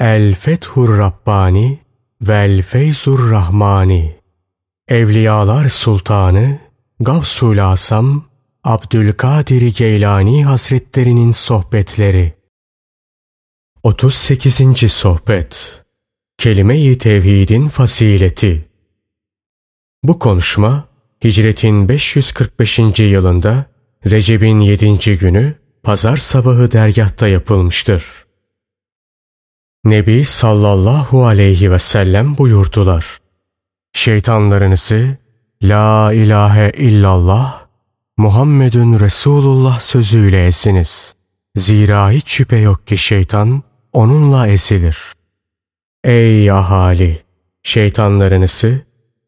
El Fethur Rabbani Vel Feyzur Rahmani Evliyalar Sultanı Gavsul Asam Abdülkadir Geylani Hazretlerinin Sohbetleri 38. Sohbet Kelime-i Tevhidin Fasileti Bu konuşma Hicretin 545. yılında Recep'in 7. günü pazar sabahı dergahta yapılmıştır. Nebi sallallahu aleyhi ve sellem buyurdular. Şeytanlarınızı La ilahe illallah Muhammedun Resulullah sözüyle esiniz. Zira hiç şüphe yok ki şeytan onunla esilir. Ey ahali! Şeytanlarınızı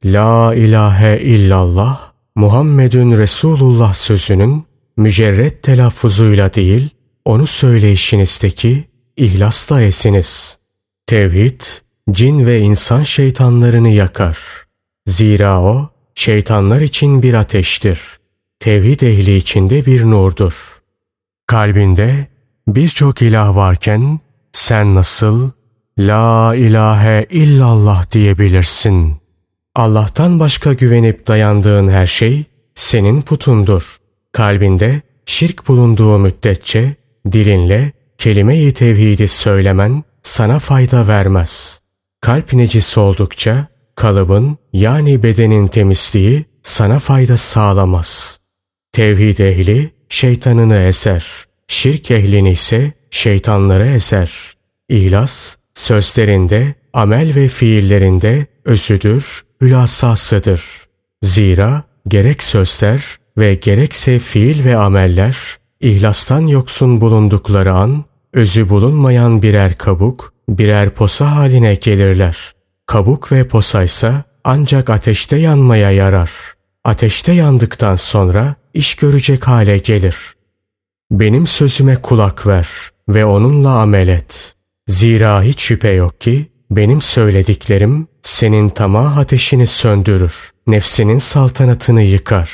La ilahe illallah Muhammedun Resulullah sözünün mücerret telaffuzuyla değil, onu söyleyişinizdeki ihlasla esiniz. Tevhid, cin ve insan şeytanlarını yakar. Zira o, şeytanlar için bir ateştir. Tevhid ehli içinde bir nurdur. Kalbinde birçok ilah varken sen nasıl La ilahe illallah diyebilirsin. Allah'tan başka güvenip dayandığın her şey senin putundur. Kalbinde şirk bulunduğu müddetçe dilinle kelime-i tevhidi söylemen sana fayda vermez. Kalp necis oldukça kalıbın yani bedenin temizliği sana fayda sağlamaz. Tevhid ehli şeytanını eser. Şirk ehlini ise şeytanları eser. İhlas sözlerinde, amel ve fiillerinde özüdür, hülasasıdır. Zira gerek sözler ve gerekse fiil ve ameller ihlastan yoksun bulundukları an özü bulunmayan birer kabuk, birer posa haline gelirler. Kabuk ve posaysa ancak ateşte yanmaya yarar. Ateşte yandıktan sonra iş görecek hale gelir. Benim sözüme kulak ver ve onunla amel et. Zira hiç şüphe yok ki benim söylediklerim senin tamah ateşini söndürür, nefsinin saltanatını yıkar.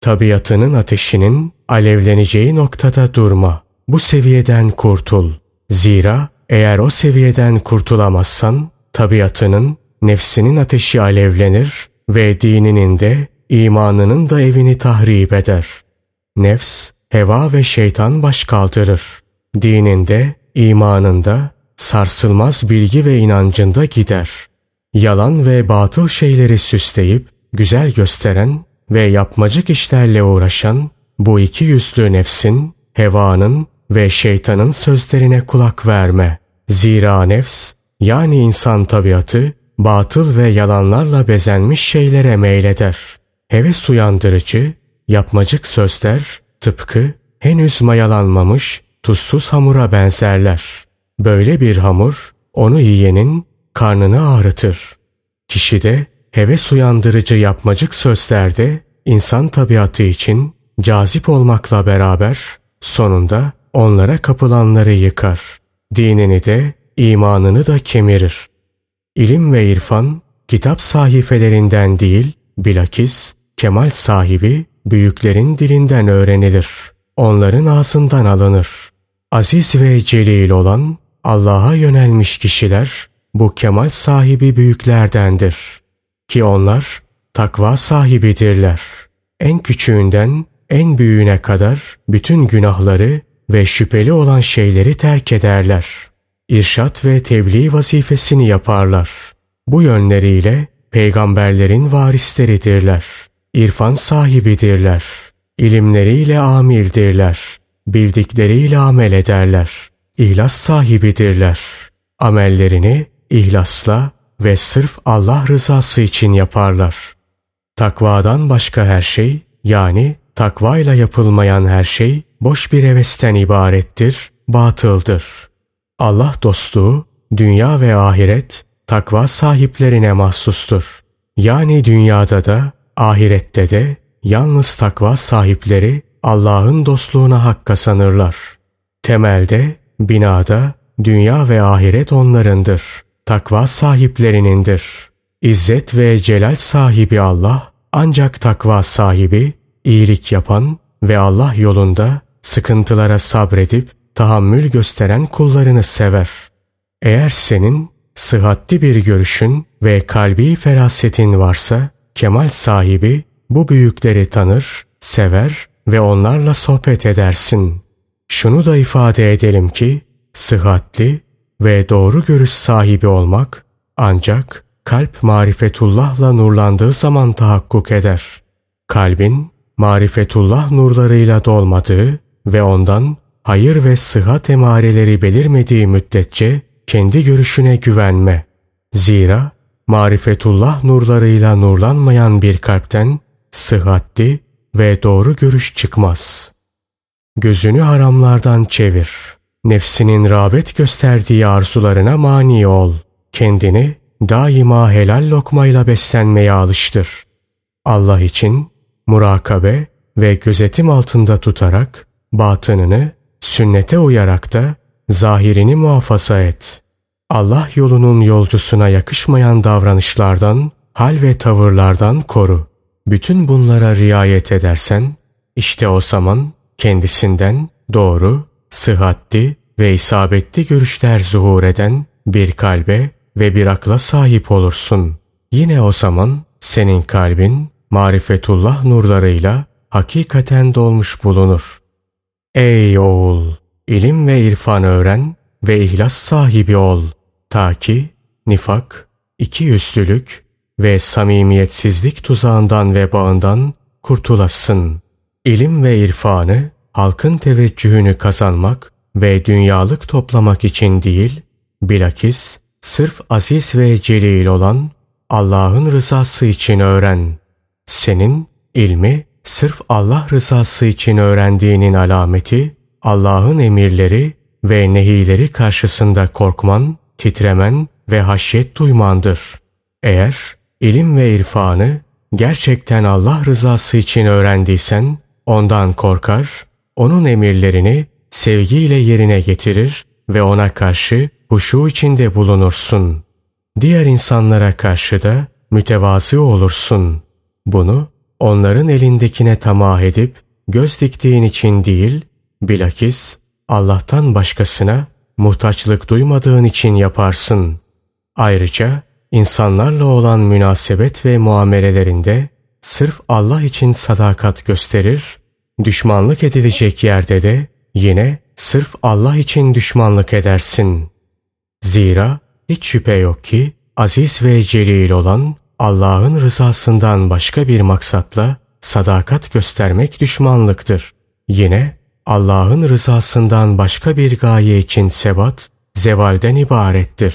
Tabiatının ateşinin alevleneceği noktada durma. Bu seviyeden kurtul. Zira eğer o seviyeden kurtulamazsan tabiatının, nefsinin ateşi alevlenir ve dininin de imanının da evini tahrip eder. Nefs, heva ve şeytan baş kaldırır. Dininde, imanında, sarsılmaz bilgi ve inancında gider. Yalan ve batıl şeyleri süsleyip güzel gösteren ve yapmacık işlerle uğraşan bu iki yüzlü nefsin, hevanın ve şeytanın sözlerine kulak verme. Zira nefs yani insan tabiatı batıl ve yalanlarla bezenmiş şeylere meyleder. Heves uyandırıcı, yapmacık sözler tıpkı henüz mayalanmamış tuzsuz hamura benzerler. Böyle bir hamur onu yiyenin karnını ağrıtır. Kişide heves uyandırıcı yapmacık sözlerde insan tabiatı için cazip olmakla beraber sonunda onlara kapılanları yıkar. Dinini de imanını da kemirir. İlim ve irfan kitap sahifelerinden değil bilakis kemal sahibi büyüklerin dilinden öğrenilir. Onların ağzından alınır. Aziz ve celil olan Allah'a yönelmiş kişiler bu kemal sahibi büyüklerdendir. Ki onlar takva sahibidirler. En küçüğünden en büyüğüne kadar bütün günahları ve şüpheli olan şeyleri terk ederler. İrşat ve tebliğ vazifesini yaparlar. Bu yönleriyle peygamberlerin varisleridirler. İrfan sahibidirler. İlimleriyle amirdirler. Bildikleriyle amel ederler. İhlas sahibidirler. Amellerini ihlasla ve sırf Allah rızası için yaparlar. Takvadan başka her şey yani takvayla yapılmayan her şey boş bir hevesten ibarettir, batıldır. Allah dostluğu, dünya ve ahiret takva sahiplerine mahsustur. Yani dünyada da, ahirette de yalnız takva sahipleri Allah'ın dostluğuna hak kazanırlar. Temelde, binada, dünya ve ahiret onlarındır. Takva sahiplerinindir. İzzet ve celal sahibi Allah ancak takva sahibi, iyilik yapan ve Allah yolunda sıkıntılara sabredip tahammül gösteren kullarını sever. Eğer senin sıhhatli bir görüşün ve kalbi ferasetin varsa kemal sahibi bu büyükleri tanır, sever ve onlarla sohbet edersin. Şunu da ifade edelim ki sıhhatli ve doğru görüş sahibi olmak ancak kalp marifetullahla nurlandığı zaman tahakkuk eder. Kalbin marifetullah nurlarıyla dolmadığı ve ondan hayır ve sıhhat emareleri belirmediği müddetçe kendi görüşüne güvenme. Zira marifetullah nurlarıyla nurlanmayan bir kalpten sıhhatli ve doğru görüş çıkmaz. Gözünü haramlardan çevir. Nefsinin rağbet gösterdiği arzularına mani ol. Kendini daima helal lokmayla beslenmeye alıştır. Allah için murakabe ve gözetim altında tutarak batınını sünnete uyarak da zahirini muhafaza et. Allah yolunun yolcusuna yakışmayan davranışlardan, hal ve tavırlardan koru. Bütün bunlara riayet edersen, işte o zaman kendisinden doğru, sıhhatli ve isabetli görüşler zuhur eden bir kalbe ve bir akla sahip olursun. Yine o zaman senin kalbin marifetullah nurlarıyla hakikaten dolmuş bulunur. Ey oğul! ilim ve irfan öğren ve ihlas sahibi ol. Ta ki nifak, ikiyüzlülük ve samimiyetsizlik tuzağından ve bağından kurtulasın. İlim ve irfanı halkın teveccühünü kazanmak ve dünyalık toplamak için değil, bilakis sırf aziz ve celil olan Allah'ın rızası için öğren. Senin ilmi sırf Allah rızası için öğrendiğinin alameti Allah'ın emirleri ve nehileri karşısında korkman, titremen ve haşyet duymandır. Eğer ilim ve irfanı gerçekten Allah rızası için öğrendiysen ondan korkar, onun emirlerini sevgiyle yerine getirir ve ona karşı huşu içinde bulunursun. Diğer insanlara karşı da mütevazı olursun. Bunu onların elindekine tamah edip göz diktiğin için değil, bilakis Allah'tan başkasına muhtaçlık duymadığın için yaparsın. Ayrıca insanlarla olan münasebet ve muamelelerinde sırf Allah için sadakat gösterir, düşmanlık edilecek yerde de yine sırf Allah için düşmanlık edersin. Zira hiç şüphe yok ki aziz ve celil olan Allah'ın rızasından başka bir maksatla sadakat göstermek düşmanlıktır. Yine Allah'ın rızasından başka bir gaye için sebat, zevalden ibarettir.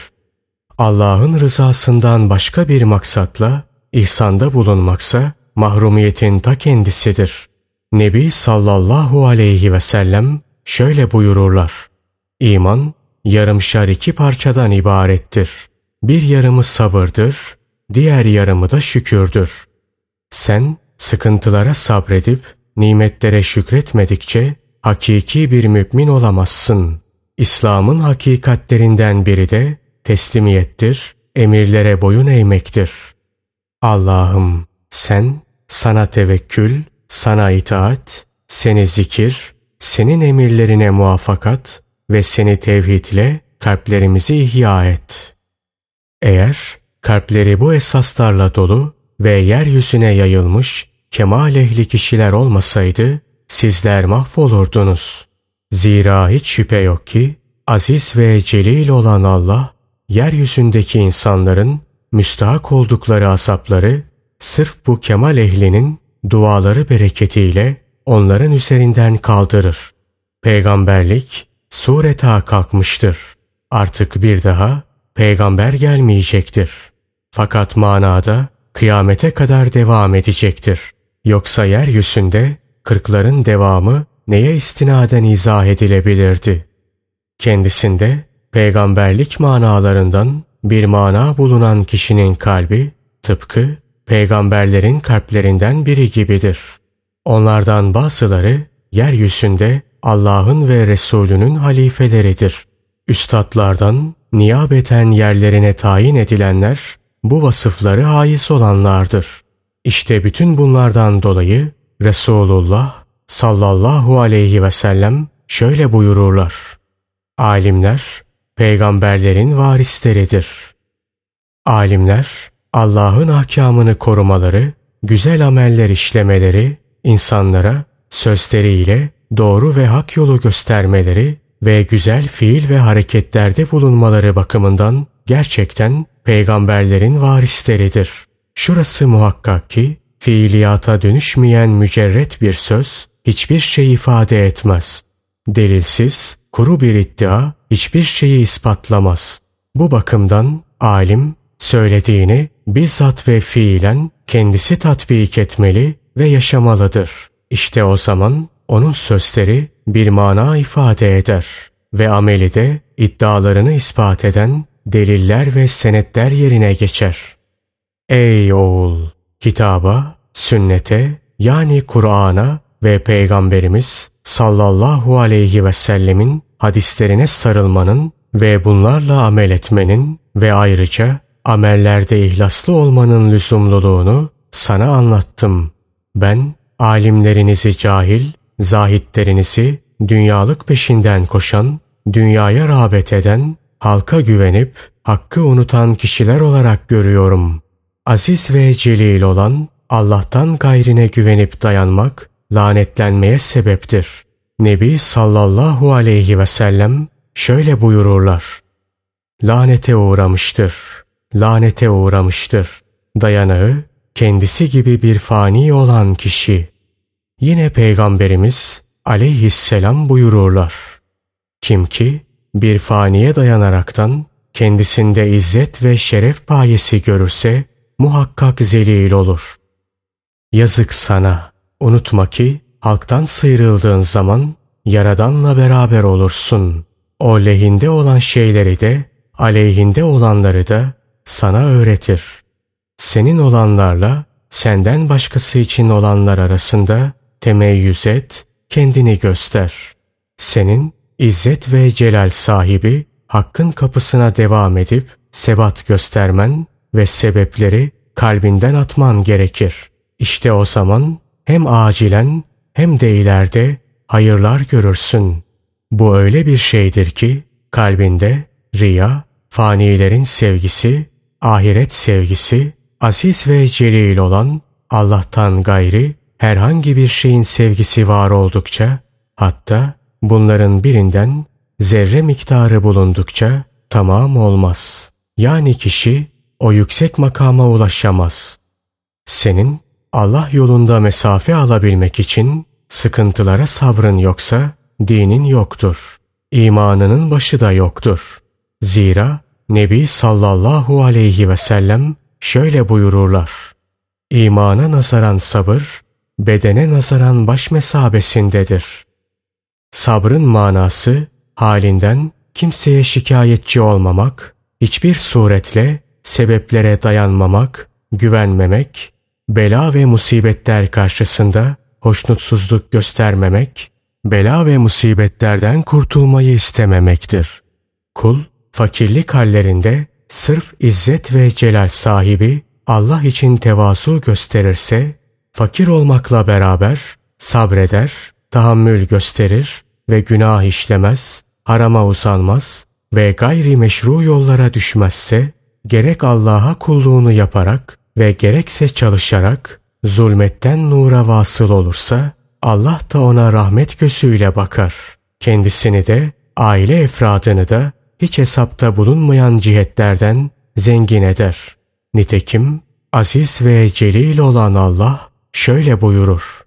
Allah'ın rızasından başka bir maksatla ihsanda bulunmaksa mahrumiyetin ta kendisidir. Nebi sallallahu aleyhi ve sellem şöyle buyururlar. İman yarımşar iki parçadan ibarettir. Bir yarımı sabırdır, diğer yarımı da şükürdür. Sen sıkıntılara sabredip nimetlere şükretmedikçe hakiki bir mümin olamazsın. İslam'ın hakikatlerinden biri de teslimiyettir, emirlere boyun eğmektir. Allah'ım sen sana tevekkül, sana itaat, seni zikir, senin emirlerine muvaffakat ve seni tevhidle kalplerimizi ihya et. Eğer kalpleri bu esaslarla dolu ve yeryüzüne yayılmış kemal ehli kişiler olmasaydı sizler mahvolurdunuz. Zira hiç şüphe yok ki aziz ve celil olan Allah yeryüzündeki insanların müstahak oldukları asapları sırf bu kemal ehlinin duaları bereketiyle onların üzerinden kaldırır. Peygamberlik sureta kalkmıştır. Artık bir daha peygamber gelmeyecektir. Fakat manada kıyamete kadar devam edecektir. Yoksa yeryüzünde kırkların devamı neye istinaden izah edilebilirdi? Kendisinde peygamberlik manalarından bir mana bulunan kişinin kalbi tıpkı peygamberlerin kalplerinden biri gibidir. Onlardan bazıları yeryüzünde Allah'ın ve Resulünün halifeleridir. Üstadlardan niyabeten yerlerine tayin edilenler bu vasıfları haiz olanlardır. İşte bütün bunlardan dolayı Resulullah sallallahu aleyhi ve sellem şöyle buyururlar. Alimler peygamberlerin varisleridir. Alimler Allah'ın ahkamını korumaları, güzel ameller işlemeleri, insanlara sözleriyle doğru ve hak yolu göstermeleri ve güzel fiil ve hareketlerde bulunmaları bakımından gerçekten peygamberlerin varisleridir. Şurası muhakkak ki fiiliyata dönüşmeyen mücerret bir söz hiçbir şey ifade etmez. Delilsiz, kuru bir iddia hiçbir şeyi ispatlamaz. Bu bakımdan alim söylediğini bizzat ve fiilen kendisi tatbik etmeli ve yaşamalıdır. İşte o zaman onun sözleri bir mana ifade eder ve ameli de iddialarını ispat eden deliller ve senetler yerine geçer. Ey oğul! Kitaba, sünnete yani Kur'an'a ve Peygamberimiz sallallahu aleyhi ve sellemin hadislerine sarılmanın ve bunlarla amel etmenin ve ayrıca amellerde ihlaslı olmanın lüzumluluğunu sana anlattım. Ben alimlerinizi cahil, zahitlerinizi dünyalık peşinden koşan, dünyaya rağbet eden, halka güvenip hakkı unutan kişiler olarak görüyorum. Aziz ve celil olan Allah'tan gayrine güvenip dayanmak lanetlenmeye sebeptir. Nebi sallallahu aleyhi ve sellem şöyle buyururlar. Lanete uğramıştır. Lanete uğramıştır. Dayanağı kendisi gibi bir fani olan kişi. Yine Peygamberimiz aleyhisselam buyururlar. Kim ki bir faniye dayanaraktan kendisinde izzet ve şeref payesi görürse muhakkak zelil olur. Yazık sana. Unutma ki halktan sıyrıldığın zaman Yaradan'la beraber olursun. O lehinde olan şeyleri de aleyhinde olanları da sana öğretir. Senin olanlarla senden başkası için olanlar arasında temeyyüz et, kendini göster. Senin izzet ve celal sahibi hakkın kapısına devam edip sebat göstermen ve sebepleri kalbinden atman gerekir. İşte o zaman hem acilen hem de ileride hayırlar görürsün. Bu öyle bir şeydir ki kalbinde riya, fanilerin sevgisi, ahiret sevgisi, aziz ve celil olan Allah'tan gayri herhangi bir şeyin sevgisi var oldukça, hatta bunların birinden zerre miktarı bulundukça tamam olmaz. Yani kişi o yüksek makama ulaşamaz. Senin Allah yolunda mesafe alabilmek için sıkıntılara sabrın yoksa dinin yoktur. İmanının başı da yoktur. Zira Nebi sallallahu aleyhi ve sellem şöyle buyururlar. İmana nazaran sabır, bedene nazaran baş mesabesindedir. Sabrın manası halinden kimseye şikayetçi olmamak, hiçbir suretle sebeplere dayanmamak, güvenmemek, bela ve musibetler karşısında hoşnutsuzluk göstermemek, bela ve musibetlerden kurtulmayı istememektir. Kul, fakirlik hallerinde sırf izzet ve celal sahibi Allah için tevazu gösterirse, fakir olmakla beraber sabreder, tahammül gösterir ve günah işlemez, harama usanmaz ve gayri meşru yollara düşmezse, gerek Allah'a kulluğunu yaparak ve gerekse çalışarak zulmetten nura vasıl olursa Allah da ona rahmet gözüyle bakar. Kendisini de aile efradını da hiç hesapta bulunmayan cihetlerden zengin eder. Nitekim aziz ve celil olan Allah şöyle buyurur.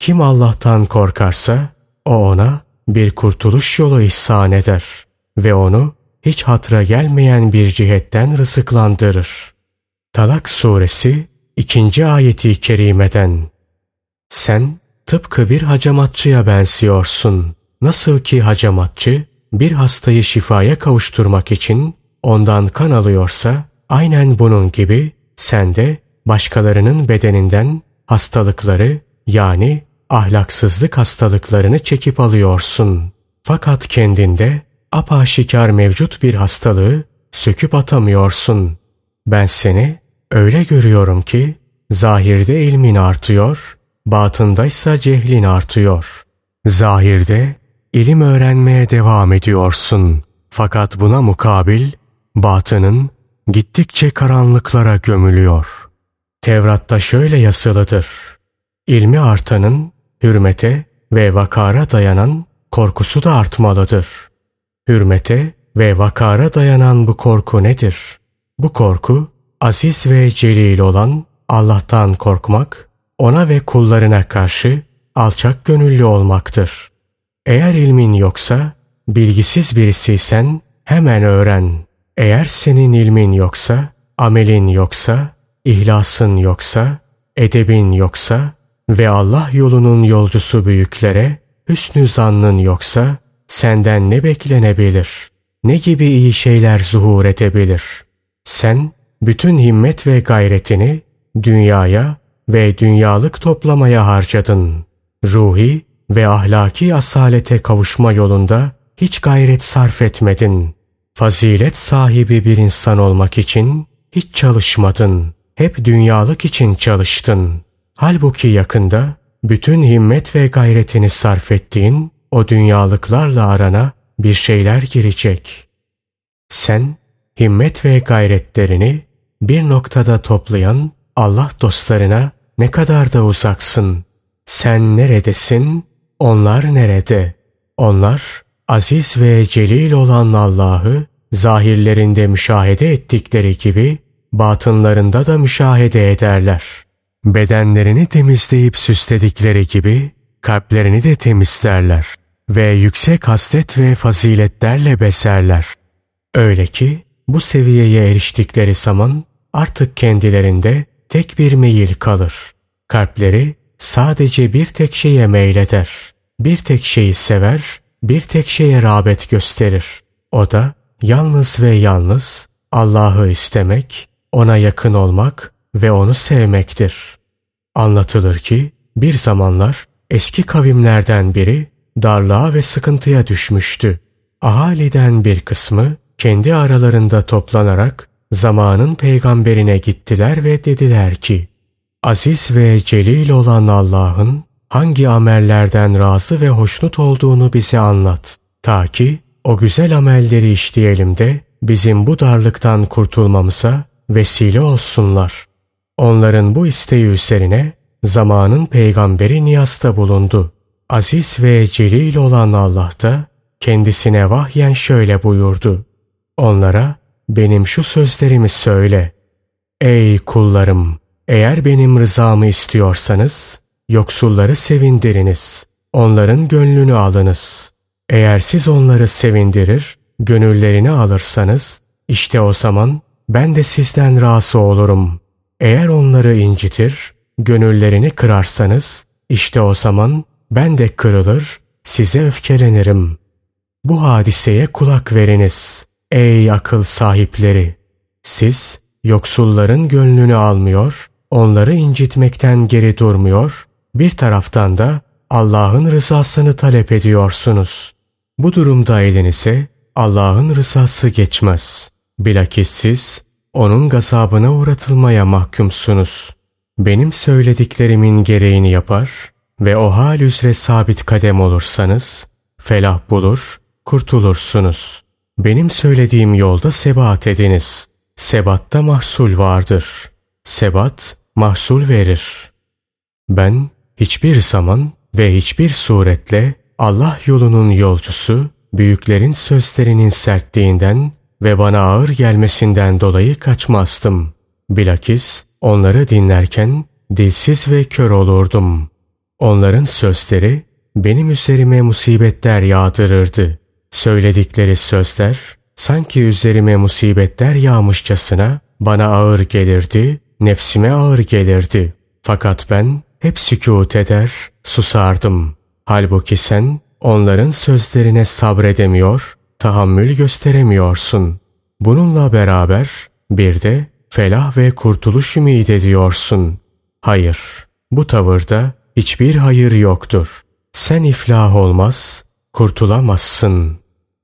Kim Allah'tan korkarsa o ona bir kurtuluş yolu ihsan eder ve onu hiç hatıra gelmeyen bir cihetten rızıklandırır. Talak suresi ikinci ayeti kerimeden Sen tıpkı bir hacamatçıya benziyorsun. Nasıl ki hacamatçı bir hastayı şifaya kavuşturmak için ondan kan alıyorsa aynen bunun gibi sen de başkalarının bedeninden hastalıkları yani ahlaksızlık hastalıklarını çekip alıyorsun. Fakat kendinde apaşikar mevcut bir hastalığı söküp atamıyorsun. Ben seni öyle görüyorum ki zahirde ilmin artıyor, batındaysa cehlin artıyor. Zahirde ilim öğrenmeye devam ediyorsun. Fakat buna mukabil batının gittikçe karanlıklara gömülüyor. Tevrat'ta şöyle yazılıdır. İlmi artanın hürmete ve vakara dayanan korkusu da artmalıdır. Hürmete ve vakara dayanan bu korku nedir? Bu korku aziz ve celil olan Allah'tan korkmak, ona ve kullarına karşı alçak gönüllü olmaktır. Eğer ilmin yoksa, bilgisiz birisiysen hemen öğren. Eğer senin ilmin yoksa, amelin yoksa, ihlasın yoksa, edebin yoksa ve Allah yolunun yolcusu büyüklere hüsnü zannın yoksa senden ne beklenebilir? Ne gibi iyi şeyler zuhur edebilir? Sen bütün himmet ve gayretini dünyaya ve dünyalık toplamaya harcadın. Ruhi ve ahlaki asalete kavuşma yolunda hiç gayret sarf etmedin. Fazilet sahibi bir insan olmak için hiç çalışmadın. Hep dünyalık için çalıştın. Halbuki yakında bütün himmet ve gayretini sarf ettiğin o dünyalıklarla arana bir şeyler girecek. Sen himmet ve gayretlerini bir noktada toplayan Allah dostlarına ne kadar da uzaksın. Sen neredesin? Onlar nerede? Onlar aziz ve celil olan Allah'ı zahirlerinde müşahede ettikleri gibi batınlarında da müşahede ederler. Bedenlerini temizleyip süsledikleri gibi kalplerini de temizlerler ve yüksek haslet ve faziletlerle beserler. Öyle ki bu seviyeye eriştikleri zaman artık kendilerinde tek bir meyil kalır. Kalpleri sadece bir tek şeye meyleder. Bir tek şeyi sever, bir tek şeye rağbet gösterir. O da yalnız ve yalnız Allah'ı istemek, ona yakın olmak ve onu sevmektir. Anlatılır ki bir zamanlar eski kavimlerden biri darlığa ve sıkıntıya düşmüştü. Ahaliden bir kısmı kendi aralarında toplanarak zamanın peygamberine gittiler ve dediler ki, Aziz ve celil olan Allah'ın hangi amellerden razı ve hoşnut olduğunu bize anlat. Ta ki o güzel amelleri işleyelim de bizim bu darlıktan kurtulmamıza vesile olsunlar. Onların bu isteği üzerine zamanın peygamberi niyasta bulundu. Aziz ve celil olan Allah da kendisine vahyen şöyle buyurdu. Onlara benim şu sözlerimi söyle. Ey kullarım! Eğer benim rızamı istiyorsanız, yoksulları sevindiriniz. Onların gönlünü alınız. Eğer siz onları sevindirir, gönüllerini alırsanız, işte o zaman ben de sizden razı olurum. Eğer onları incitir, gönüllerini kırarsanız, işte o zaman ben de kırılır, size öfkelenirim. Bu hadiseye kulak veriniz. Ey akıl sahipleri! Siz yoksulların gönlünü almıyor, onları incitmekten geri durmuyor, bir taraftan da Allah'ın rızasını talep ediyorsunuz. Bu durumda elinize Allah'ın rızası geçmez. Bilakis siz onun gazabına uğratılmaya mahkumsunuz. Benim söylediklerimin gereğini yapar ve o hal üzere sabit kadem olursanız felah bulur, kurtulursunuz. Benim söylediğim yolda sebat ediniz. Sebatta mahsul vardır. Sebat mahsul verir. Ben hiçbir zaman ve hiçbir suretle Allah yolunun yolcusu, büyüklerin sözlerinin sertliğinden ve bana ağır gelmesinden dolayı kaçmazdım. Bilakis onları dinlerken dilsiz ve kör olurdum. Onların sözleri benim üzerime musibetler yağdırırdı. Söyledikleri sözler sanki üzerime musibetler yağmışçasına bana ağır gelirdi, nefsime ağır gelirdi. Fakat ben hep sükût eder, susardım. Halbuki sen onların sözlerine sabredemiyor, tahammül gösteremiyorsun. Bununla beraber bir de felah ve kurtuluş ümid ediyorsun. Hayır, bu tavırda hiçbir hayır yoktur. Sen iflah olmaz, kurtulamazsın.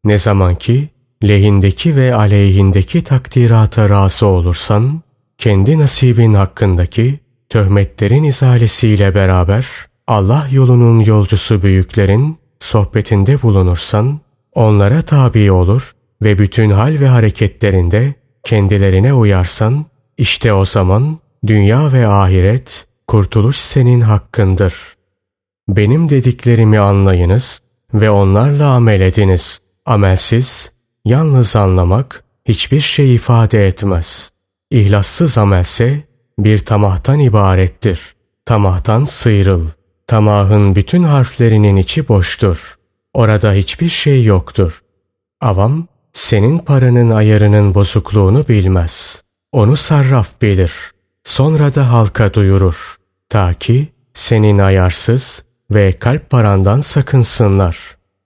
Ne zaman ki lehindeki ve aleyhindeki takdirata razı olursan, kendi nasibin hakkındaki töhmetlerin izalesiyle beraber Allah yolunun yolcusu büyüklerin sohbetinde bulunursan, onlara tabi olur ve bütün hal ve hareketlerinde kendilerine uyarsan, işte o zaman dünya ve ahiret, kurtuluş senin hakkındır. Benim dediklerimi anlayınız ve onlarla amel ediniz. Amelsiz, yalnız anlamak hiçbir şey ifade etmez. İhlassız amelse bir tamahtan ibarettir. Tamahtan sıyrıl. Tamahın bütün harflerinin içi boştur. Orada hiçbir şey yoktur. Avam, senin paranın ayarının bozukluğunu bilmez. Onu sarraf bilir. Sonra da halka duyurur. Ta ki senin ayarsız ve kalp parandan sakınsınlar.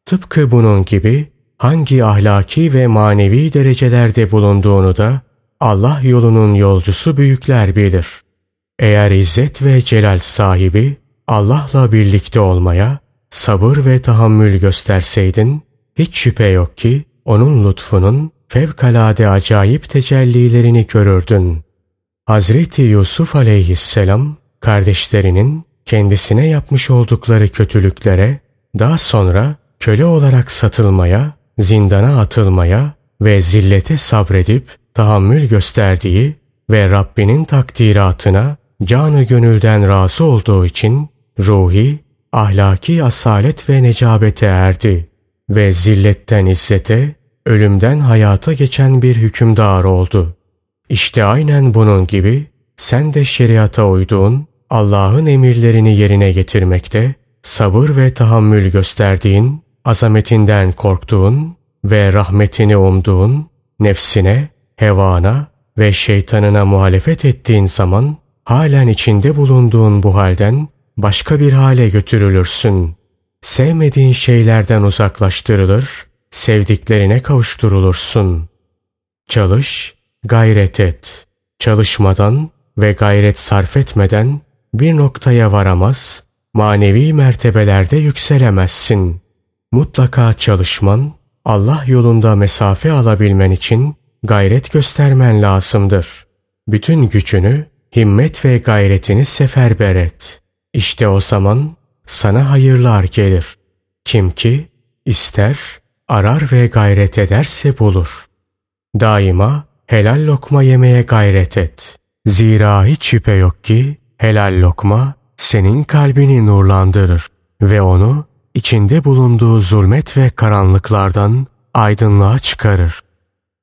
Tıpkı bunun gibi hangi ahlaki ve manevi derecelerde bulunduğunu da Allah yolunun yolcusu büyükler bilir. Eğer izzet ve celal sahibi Allah'la birlikte olmaya sabır ve tahammül gösterseydin, hiç şüphe yok ki onun lütfunun fevkalade acayip tecellilerini görürdün. Hazreti Yusuf aleyhisselam kardeşlerinin kendisine yapmış oldukları kötülüklere, daha sonra köle olarak satılmaya, zindana atılmaya ve zillete sabredip tahammül gösterdiği ve Rabbinin takdiratına canı gönülden razı olduğu için ruhi, ahlaki asalet ve necabete erdi ve zilletten izzete, ölümden hayata geçen bir hükümdar oldu. İşte aynen bunun gibi sen de şeriata uyduğun, Allah'ın emirlerini yerine getirmekte, sabır ve tahammül gösterdiğin, azametinden korktuğun ve rahmetini umduğun, nefsine, hevana ve şeytanına muhalefet ettiğin zaman, halen içinde bulunduğun bu halden başka bir hale götürülürsün. Sevmediğin şeylerden uzaklaştırılır, sevdiklerine kavuşturulursun. Çalış, gayret et. Çalışmadan ve gayret sarf etmeden bir noktaya varamaz, manevi mertebelerde yükselemezsin. Mutlaka çalışman, Allah yolunda mesafe alabilmen için gayret göstermen lazımdır. Bütün gücünü, himmet ve gayretini seferber et. İşte o zaman sana hayırlar gelir. Kim ki ister, arar ve gayret ederse bulur. Daima helal lokma yemeye gayret et. Zira hiç şüphe yok ki helal lokma senin kalbini nurlandırır ve onu içinde bulunduğu zulmet ve karanlıklardan aydınlığa çıkarır.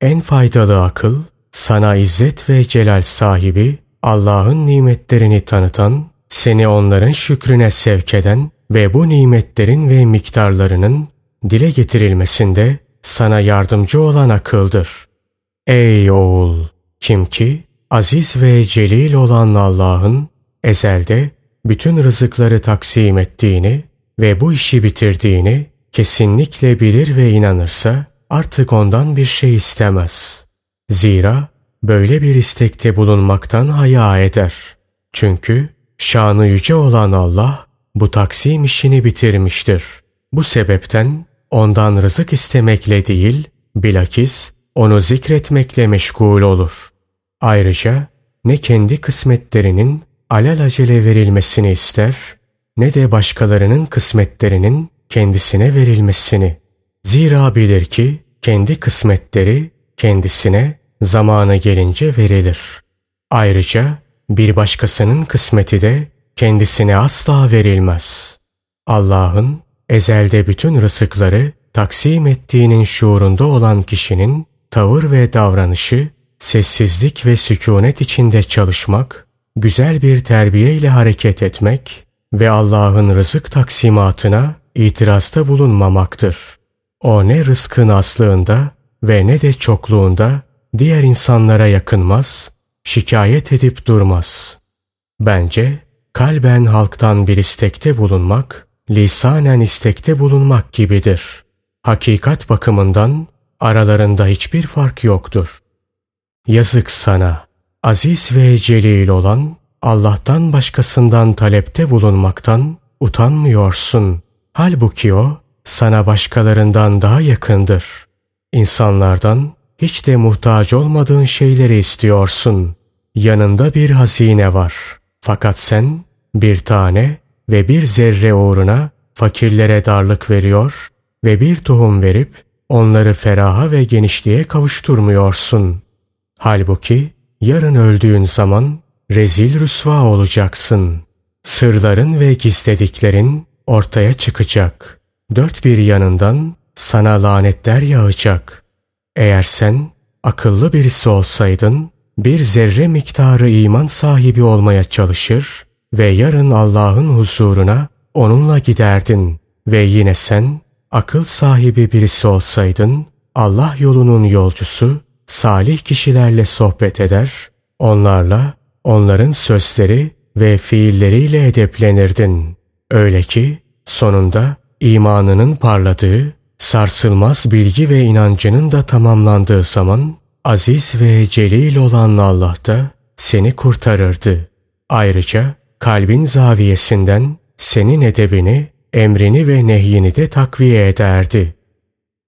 En faydalı akıl sana izzet ve celal sahibi Allah'ın nimetlerini tanıtan, seni onların şükrüne sevk eden ve bu nimetlerin ve miktarlarının dile getirilmesinde sana yardımcı olan akıldır. Ey oğul! Kim ki aziz ve celil olan Allah'ın ezelde bütün rızıkları taksim ettiğini ve bu işi bitirdiğini kesinlikle bilir ve inanırsa artık ondan bir şey istemez. Zira böyle bir istekte bulunmaktan haya eder. Çünkü şanı yüce olan Allah bu taksim işini bitirmiştir. Bu sebepten ondan rızık istemekle değil, bilakis onu zikretmekle meşgul olur. Ayrıca ne kendi kısmetlerinin alelacele verilmesini ister, ne de başkalarının kısmetlerinin kendisine verilmesini. Zira bilir ki kendi kısmetleri kendisine zamanı gelince verilir. Ayrıca bir başkasının kısmeti de kendisine asla verilmez. Allah'ın ezelde bütün rızıkları taksim ettiğinin şuurunda olan kişinin tavır ve davranışı, sessizlik ve sükunet içinde çalışmak, güzel bir terbiye ile hareket etmek ve Allah'ın rızık taksimatına itirazda bulunmamaktır. O ne rızkın aslığında ve ne de çokluğunda diğer insanlara yakınmaz, şikayet edip durmaz. Bence kalben halktan bir istekte bulunmak, lisanen istekte bulunmak gibidir. Hakikat bakımından aralarında hiçbir fark yoktur. Yazık sana, aziz ve celil olan Allah'tan başkasından talepte bulunmaktan utanmıyorsun. Halbuki o sana başkalarından daha yakındır. İnsanlardan hiç de muhtaç olmadığın şeyleri istiyorsun. Yanında bir hazine var. Fakat sen bir tane ve bir zerre uğruna fakirlere darlık veriyor ve bir tohum verip onları feraha ve genişliğe kavuşturmuyorsun. Halbuki yarın öldüğün zaman rezil rüsva olacaksın. Sırların ve gizlediklerin ortaya çıkacak. Dört bir yanından sana lanetler yağacak. Eğer sen akıllı birisi olsaydın, bir zerre miktarı iman sahibi olmaya çalışır ve yarın Allah'ın huzuruna onunla giderdin ve yine sen akıl sahibi birisi olsaydın, Allah yolunun yolcusu, salih kişilerle sohbet eder, onlarla, onların sözleri ve fiilleriyle edeplenirdin. Öyle ki sonunda imanının parladığı, sarsılmaz bilgi ve inancının da tamamlandığı zaman aziz ve celil olan Allah da seni kurtarırdı. Ayrıca kalbin zaviyesinden senin edebini, emrini ve nehyini de takviye ederdi.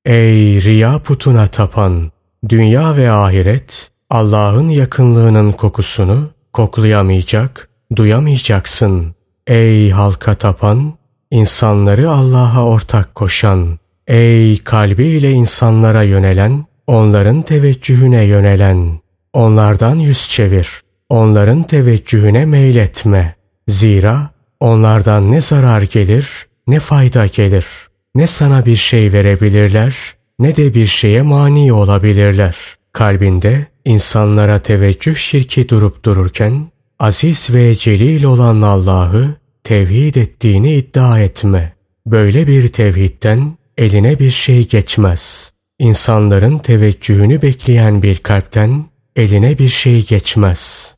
Ey riya putuna tapan! Dünya ve ahiret Allah'ın yakınlığının kokusunu koklayamayacak, duyamayacaksın. Ey halka tapan, insanları Allah'a ortak koşan, ey kalbiyle insanlara yönelen, onların teveccühüne yönelen, onlardan yüz çevir, onların teveccühüne meyletme. Zira onlardan ne zarar gelir, ne fayda gelir. Ne sana bir şey verebilirler, ne de bir şeye mani olabilirler. Kalbinde insanlara teveccüh şirki durup dururken, aziz ve celil olan Allah'ı tevhid ettiğini iddia etme. Böyle bir tevhidden eline bir şey geçmez. İnsanların teveccühünü bekleyen bir kalpten eline bir şey geçmez.